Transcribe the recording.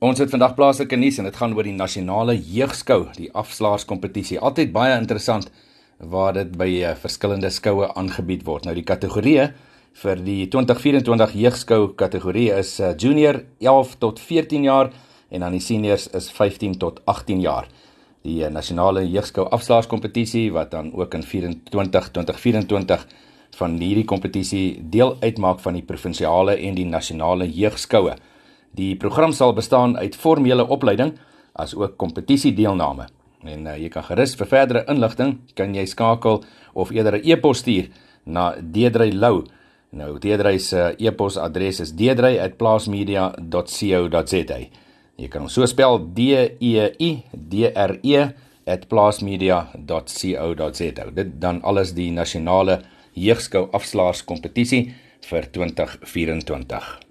Ons het vandag plaaslike nuus en dit gaan oor die nasionale jeugskou, die afslaerskompetisie. Altyd baie interessant waar dit by uh, verskillende skoue aangebied word. Nou die kategorieë vir die 2024 jeugskou kategorie is uh, junior 11 tot 14 jaar en dan die seniors is 15 tot 18 jaar. Die uh, nasionale jeugskou afslaerskompetisie wat dan ook in 24 2024 van hierdie kompetisie deel uitmaak van die provinsiale en die nasionale jeugskoue. Die program sal bestaan uit formele opleiding as ook kompetisiedeelname. En uh, jy kan gerus vir verdere inligting kan jy skakel of eerder 'n e-pos stuur na Deedrey Lou. Nou Deedrey se e-posadres is deedrey@plaasmedia.co.za. Jy kan hom so spel D E I D R E @plaasmedia.co.za. Dit dan alles die nasionale jeugskou afslaers kompetisie vir 2024.